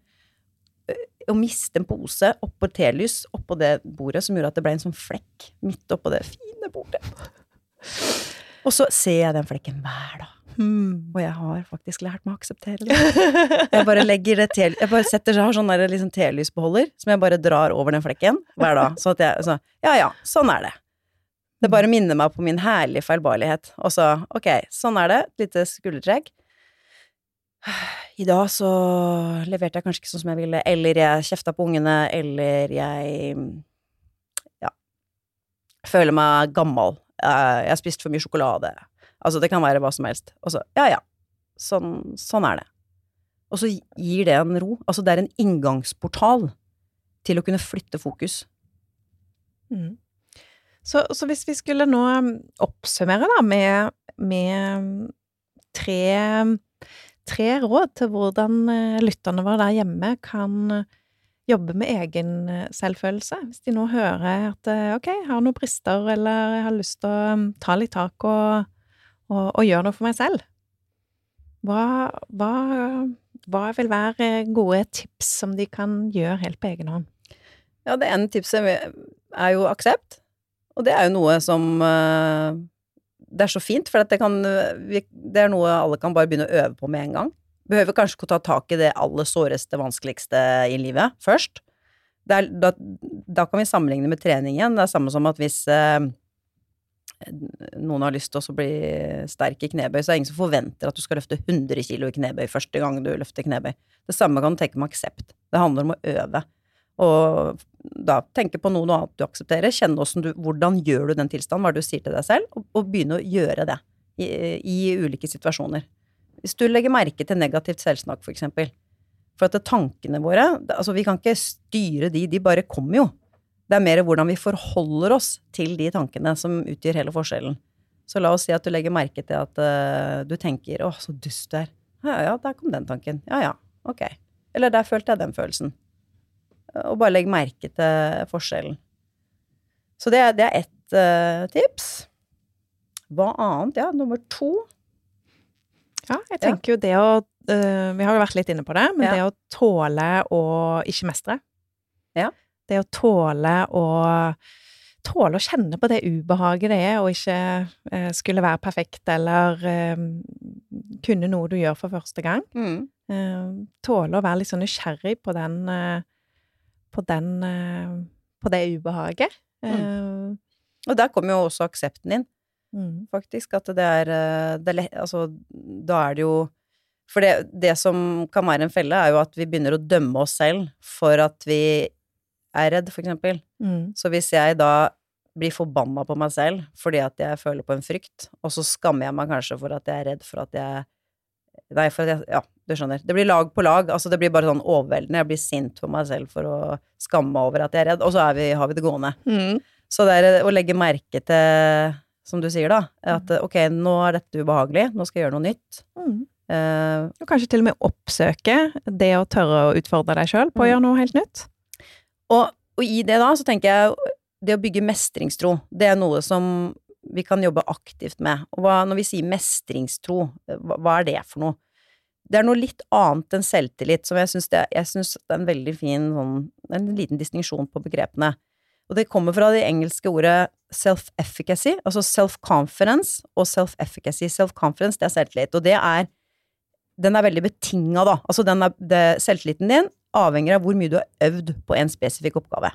å miste en pose oppå telys oppå det bordet som gjorde at det ble en sånn flekk midt oppå det fine bordet. Og så ser jeg den flekken hver dag.
Hmm.
Og jeg har faktisk lært meg å akseptere det. Jeg bare legger det til Jeg bare setter har sånn der liksom telysbeholder som jeg bare drar over den flekken hver dag. Så at jeg så, Ja ja, sånn er det. Det bare minner meg på min herlige feilbarlighet. Og så, ok, sånn er det. Et lite skuldertrekk. I dag så leverte jeg kanskje ikke sånn som jeg ville, eller jeg kjefta på ungene, eller jeg ja, føler meg gammel. Eh, Jeg har spist for mye sjokolade. Altså, det kan være hva som helst. Og så, ja ja, sånn, sånn er det. Og så gir det en ro. Altså, det er en inngangsportal til å kunne flytte fokus.
Mm. Så, så hvis vi skulle nå um, oppsummere da med, med um, tre, tre råd til hvordan eh, lytterne våre der hjemme kan eh, jobbe med egen eh, selvfølelse, hvis de nå hører at ok, jeg har noen brister, eller jeg har lyst til å um, ta litt tak og, og, og gjøre noe for meg selv, hva, hva, hva vil være gode tips som de kan gjøre helt på egen hånd?
Ja, det ene tipset er jo aksept. Og det er jo noe som eh, Det er så fint, for det, kan, det er noe alle kan bare begynne å øve på med en gang. Behøver kanskje ikke å ta tak i det aller såreste, vanskeligste i livet først. Er, da, da kan vi sammenligne med trening igjen. Det er samme som at hvis eh, noen har lyst til å bli sterk i knebøy, så er det ingen som forventer at du skal løfte 100 kilo i knebøy første gang du løfter knebøy. Det samme kan du tenke med aksept. Det handler om å øve. Og da tenke på noe, annet du aksepterer, kjenne du, hvordan gjør du den tilstanden, hva er det du sier til deg selv, og, og begynne å gjøre det i, i ulike situasjoner. Hvis du legger merke til negativt selvsnakk, for eksempel, for at tankene våre, altså vi kan ikke styre de, de bare kommer jo. Det er mer hvordan vi forholder oss til de tankene som utgjør hele forskjellen. Så la oss si at du legger merke til at uh, du tenker 'Å, så dust du er'. Ja, ja, der kom den tanken. Ja, ja, ok. Eller der følte jeg den følelsen. Og bare legg merke til forskjellen. Så det, det er ett uh, tips. Hva annet? Ja, nummer to.
Ja, jeg tenker jo det å uh, Vi har jo vært litt inne på det, men
Ja.
det å tåle å ikke mestre.
Ja.
Det å tåle å Tåle å kjenne på det ubehaget det er å ikke eh, skulle være perfekt eller eh, kunne noe du gjør for første gang. Eh, tåle å være litt sånn nysgjerrig på den eh, På den eh, På det ubehaget. Eh,
Og der kommer jo også aksepten inn.
mm.
faktisk. At det er, det er Altså, da er det jo For det, det som kan være en felle, er jo at vi begynner å dømme oss selv for at vi er redd, for eksempel.
Mm.
Så hvis jeg da blir forbanna på meg selv fordi at jeg føler på en frykt, og så skammer jeg meg kanskje for at jeg er redd for at jeg Nei, for at jeg Ja, du skjønner. Det blir lag på lag. Altså, det blir bare sånn overveldende. Jeg blir sint på meg selv for å skamme meg over at jeg er redd, og så er vi, har vi det gående.
Mm.
Så det er å legge merke til, som du sier, da, at ok, nå er dette ubehagelig, nå skal jeg gjøre noe nytt.
Mm.
Uh,
Og kanskje til og med oppsøke det å tørre å utfordre deg sjøl på å
Mm.
gjøre noe helt nytt.
Og, og i det da, så tenker jeg det å bygge mestringstro, det er noe som vi kan jobbe aktivt med. Og hva, når vi sier mestringstro, hva, hva er det for noe? Det er noe litt annet enn selvtillit, som jeg syns det, synes det er en veldig fin sånn, en liten distinksjon på begrepene. Og det kommer fra det engelske ordet self-efficacy, altså self-confidence og self-efficacy. Self-confidence, det er selvtillit, og det er den er veldig betinga, da. Altså den er, det, selvtilliten din avhenger av hvor mye du har øvd på en spesifikk oppgave.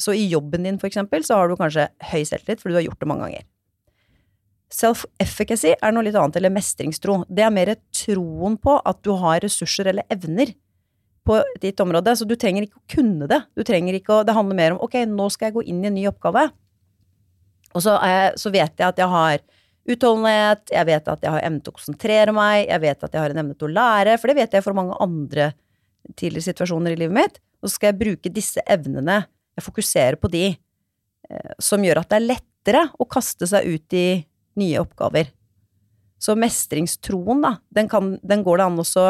Så i jobben din, for eksempel, så har du kanskje høy selvtillit fordi du har gjort det mange ganger. Self-efficacy er noe litt annet, eller mestringstro. Det er mer troen på at du har ressurser eller evner på ditt område, så du trenger ikke å kunne det. Du trenger ikke å Det handler mer om ok, nå skal jeg gå inn i en ny oppgave. Og så, jeg, så vet jeg at jeg har utholdenhet, jeg vet at jeg har evne til å konsentrere meg, jeg vet at jeg har en evne til å lære, for det vet jeg for mange andre tidligere situasjoner i livet mitt. Og så skal jeg bruke disse evnene, jeg fokuserer på de, eh, som gjør at det er lettere å kaste seg ut i nye oppgaver. Så mestringstroen, da, den, kan, den går det an også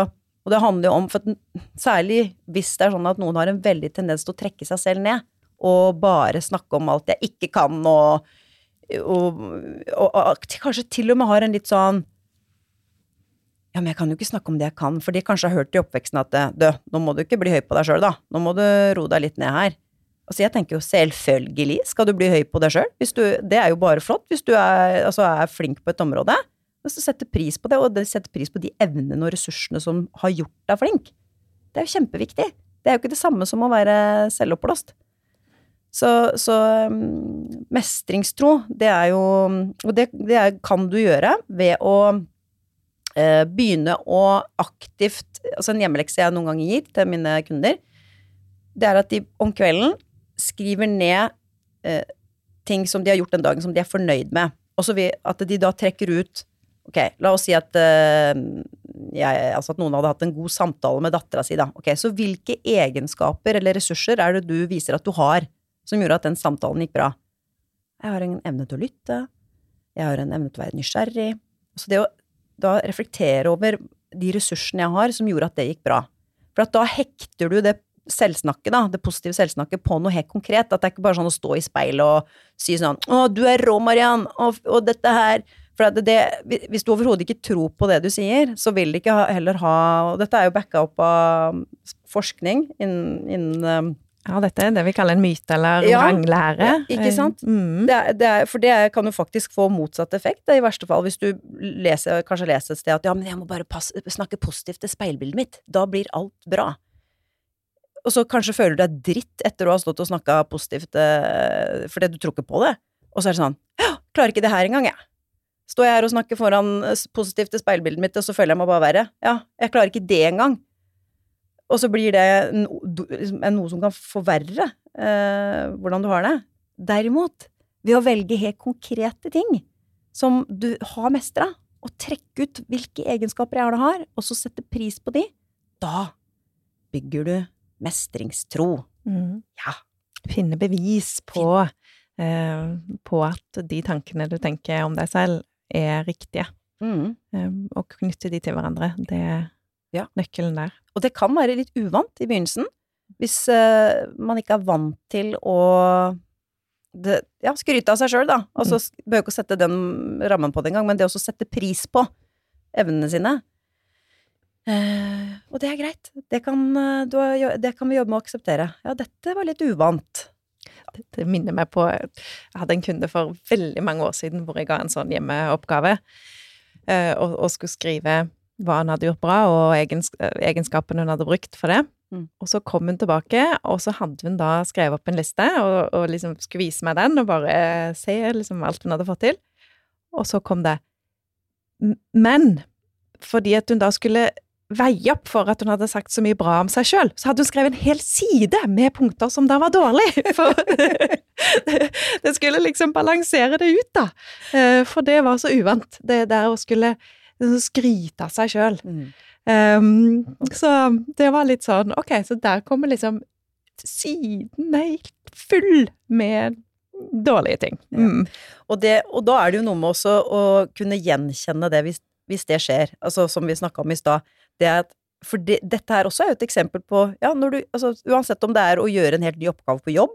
Og det handler jo om, for særlig hvis det er sånn at noen har en veldig tendens til å trekke seg selv ned, og bare snakke om alt jeg ikke kan, og, og, og, og kanskje til og med har en litt sånn ja, men jeg kan jo ikke snakke om det jeg kan, for de kanskje har hørt i oppveksten at du, nå må du ikke bli høy på deg sjøl, da. Nå må du roe deg litt ned her. Altså, jeg tenker jo selvfølgelig skal du bli høy på deg sjøl. Det er jo bare flott hvis du er, altså, er flink på et område. Men så setter pris på det, og det setter pris på de evnene og ressursene som har gjort deg flink. Det er jo kjempeviktig. Det er jo ikke det samme som å være selvoppblåst. Så, så um, mestringstro, det er jo Og det, det kan du gjøre ved å eh, begynne å aktivt Altså en hjemmelekse jeg noen ganger gir til mine kunder, det er at de om kvelden skriver ned eh, ting som de har gjort den dagen som de er fornøyd med. Og så at de da trekker ut Ok, la oss si at, eh, jeg, altså at noen hadde hatt en god samtale med dattera si, da. Ok, så hvilke egenskaper eller ressurser er det du viser at du har, som gjorde at den samtalen gikk bra? Jeg har en evne til å lytte. Jeg har en evne til å være nysgjerrig. Så det å da reflektere over de ressursene jeg har, som gjorde at det gikk bra. For da hekter du det selvsnakket, da, det positive selvsnakket, på noe helt konkret. At det er ikke bare sånn å stå i speilet og si sånn 'Å, du er rå, Mariann', og, og dette her for det, det, hvis du overhodet ikke tror på det du sier, så vil det ikke heller ha Og dette er jo backa opp av forskning innen, innen um,
ja, dette er det vi kaller en myte eller ja, vranglære.
Ikke sant? Mm. Det er, det er, for det kan jo faktisk få motsatt effekt, i verste fall. Hvis du leser, kanskje leser et sted at ja, men jeg må bare passe, snakke positivt til speilbildet mitt. Da blir alt bra. Og så kanskje føler du deg dritt etter å ha stått og snakka positivt eh, fordi du tror ikke på det. Og så er det sånn Ja, klarer ikke det her engang, jeg. Står jeg her og snakker foran eh, positivt til speilbildet mitt, og så føler jeg meg bare verre? Ja, jeg klarer ikke det engang. Og så blir det liksom, noe som kan forverre eh, hvordan du har det. Derimot, ved å velge helt konkrete ting som du har mestra, og trekke ut hvilke egenskaper jeg har, og så sette pris på de, da bygger du mestringstro.
Mm. Ja. Finne bevis på, eh, på at de tankene du tenker om deg selv, er riktige. Mm. Eh, og knytte de til hverandre. Det ja. nøkkelen der.
Og det kan være litt uvant i begynnelsen, hvis uh, man ikke er vant til å det, ja, skryte av seg sjøl, da. Altså, mm. Behøver ikke å sette den rammen på det engang, men det å sette pris på evnene sine. Uh, og det er greit. Det kan, uh, du, det kan vi jobbe med å akseptere. Ja, dette var litt uvant.
Det minner meg på Jeg hadde en kunde for veldig mange år siden hvor jeg ga en sånn hjemmeoppgave, uh, og, og skulle skrive hva han hadde gjort bra, og egens, egenskapene hun hadde brukt for det. Mm. Og så kom hun tilbake, og så hadde hun da skrevet opp en liste, og, og liksom skulle vise meg den, og bare se liksom alt hun hadde fått til. Og så kom det Men fordi at hun da skulle veie opp for at hun hadde sagt så mye bra om seg sjøl, så hadde hun skrevet en hel side med punkter som da var dårlig. For det skulle liksom balansere det ut, da. Eh, for det var så uvant, det der å skulle skryte av seg sjøl. Mm. Um, så det var litt sånn Ok, så der kommer liksom siden helt full med dårlige ting. Mm.
Ja. Og, det, og, da er det jo noe med også å kunne gjenkjenne det hvis, hvis det skjer. Altså som vi snakka om i stad det at For det, dette her også er jo et eksempel på ja, du, altså, Uansett om det er å gjøre en helt ny oppgave på jobb,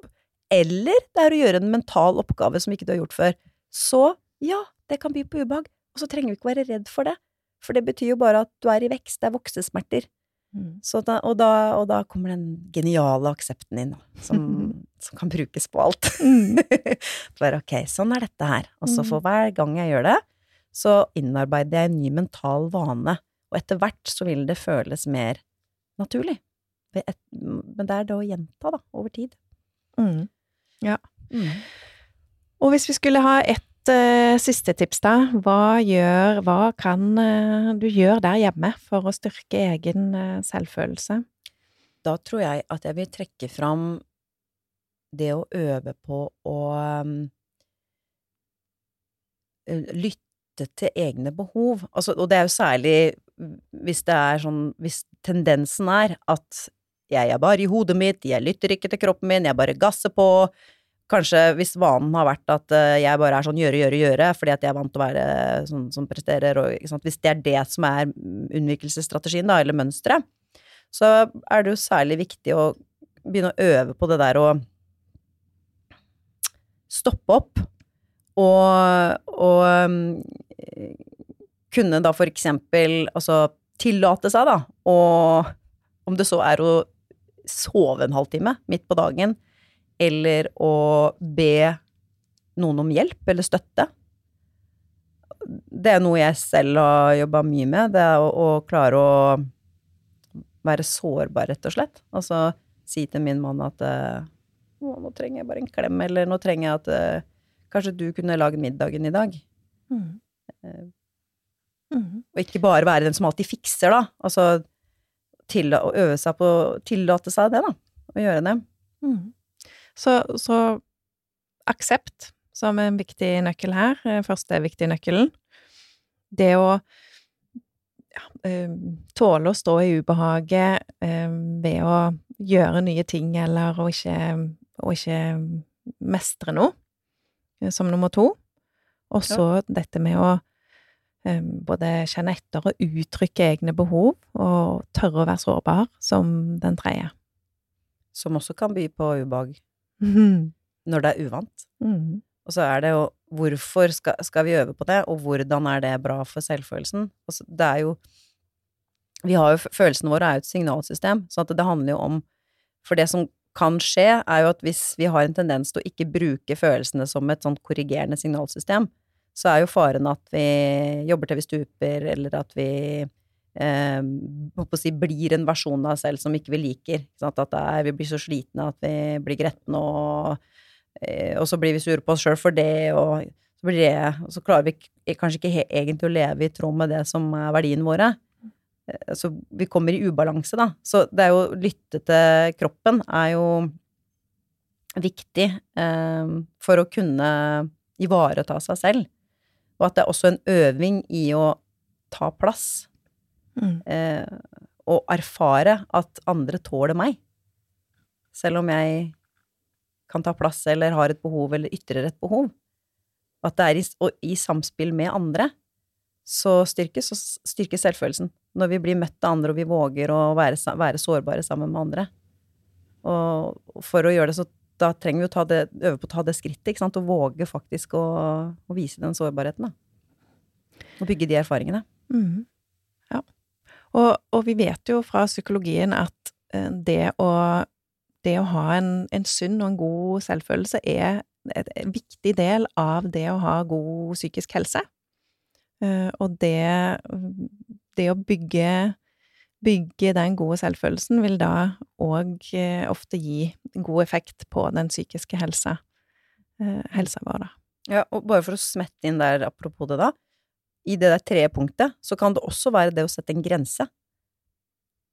eller det er å gjøre en mental oppgave som ikke du har gjort før, så ja, det kan by på ubehag. Og så trenger vi ikke være redd for det. For det betyr jo bare at du er i vekst, det er voksesmerter. Mm. Da, og, da, og, da, kommer den geniale aksepten inn, som, som kan brukes på alt. Mm. Bare ok, sånn er dette her. Og så mm. for hver gang jeg gjør det, så innarbeider jeg en ny mental vane og etter hvert så vil det føles mer naturlig. Men det er det å gjenta, da, over tid.
Mm. Ja. Mm. Og hvis vi skulle ha ett uh, siste tips, da. Hva gjør Hva kan uh, du gjøre der hjemme for å styrke egen uh, selvfølelse?
Da tror jeg at jeg vil trekke fram det å øve på å um, lytte til egne behov. Altså, og det er jo særlig hvis det er sånn Hvis tendensen er at jeg er bare i hodet mitt, jeg lytter ikke til kroppen min, jeg bare gasser på Kanskje hvis vanen har vært at eh, jeg bare er sånn gjøre, gjøre, gjøre, fordi at jeg er vant til å være sånn som presterer, og Hvis det er det som er unnvikelsesstrategien, da, eller mønsteret, så er det jo særlig viktig å begynne å øve på det der å stoppe opp og, og kunne da for eksempel altså tillate seg, da, og om det så er å sove en halvtime midt på dagen, eller å be noen om hjelp eller støtte. det er noe jeg selv har jobba mye med. Det er å, å, klare å være sårbar, rett og slett. Altså si til min mann at eh, å, nå trenger jeg bare en klem, eller nå trenger jeg at eh, kanskje du kunne lage middagen i dag. Mm. Eh, mm. Og ikke bare være den som alltid fikser, da. Altså til, å øve seg på å tillate seg det, da. Å gjøre det. Mm.
Så, så aksept som en viktig nøkkel her. Eh, første viktige nøkkelen. Det å ja, eh, tåle å stå i ubehaget eh, ved å gjøre nye ting, eller å ikke, å ikke mestre noe, som nummer to. Og så ja. dette med å både kjenne etter og uttrykke egne behov, og tørre å være sårbar, som den tredje.
Som også kan by på ubehag. Mm. Når det er uvant. Mm. Og så er det jo hvorfor skal, skal, vi øve på det, og hvordan er det bra for selvfølelsen? Altså, det er jo Vi har jo Følelsene våre er jo et signalsystem, så det handler jo om For det som kan skje, er jo at hvis vi har en tendens til å ikke bruke følelsene som et sånt korrigerende signalsystem, så er jo faren at vi jobber til vi stuper, eller at vi eh, si, blir en versjon av oss selv som ikke vi liker. At er, vi blir så slitne at vi blir gretne og Eh, og så blir vi sure på oss sjøl for det, og så, det, og så klarer vi kanskje ikke egentlig å leve i tråd med det som er verdiene våre. Eh, så vi kommer i ubalanse, da. Så det er jo å lytte til kroppen er jo viktig eh, for å kunne ivareta seg selv. Og at det er også en øving i å ta plass. Mm. Eh, og erfare at andre tåler meg. Selv om jeg kan ta plass eller har et behov eller ytrer et behov. At det er i, og i samspill med andre så styrkes, så styrkes selvfølelsen. Når vi blir møtt av andre og vi våger å være, være sårbare sammen med andre. Og for å gjøre det, så da trenger vi å det, øve på å ta det skrittet, ikke sant, og våge faktisk å, å vise den sårbarheten, da. Og bygge de erfaringene. Mm.
Og, og, vi vet jo fra psykologien at eh, det å det å ha en, en sunn og en god selvfølelse er en viktig del av det å ha god psykisk helse. Uh, og det, det å bygge, bygge den gode selvfølelsen vil da òg eh, ofte gi god effekt på den psykiske helsa, helsa vår, da.
Ja, og bare for å smette inn der, apropos det, da. I det der tredje punktet, så kan det også være det å sette en grense.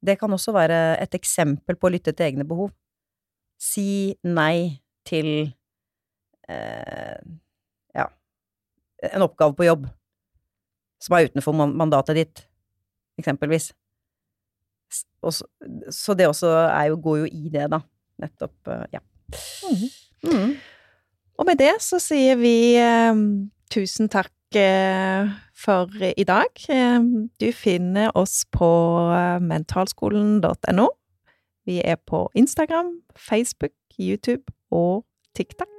Det kan også være et eksempel på å lytte til egne behov si nei til eh, ja, en oppgave på jobb som er utenfor mandatet ditt, eksempelvis. Så, så, det også er jo, går jo i det, da. Nettopp, eh, ja. Mm.
Mm. Og med det så sier vi eh, tusen takk eh, for i dag. Eh, du finner oss på eh, mentalskolen.no. Vi er på Instagram, Facebook, YouTube og TikTok.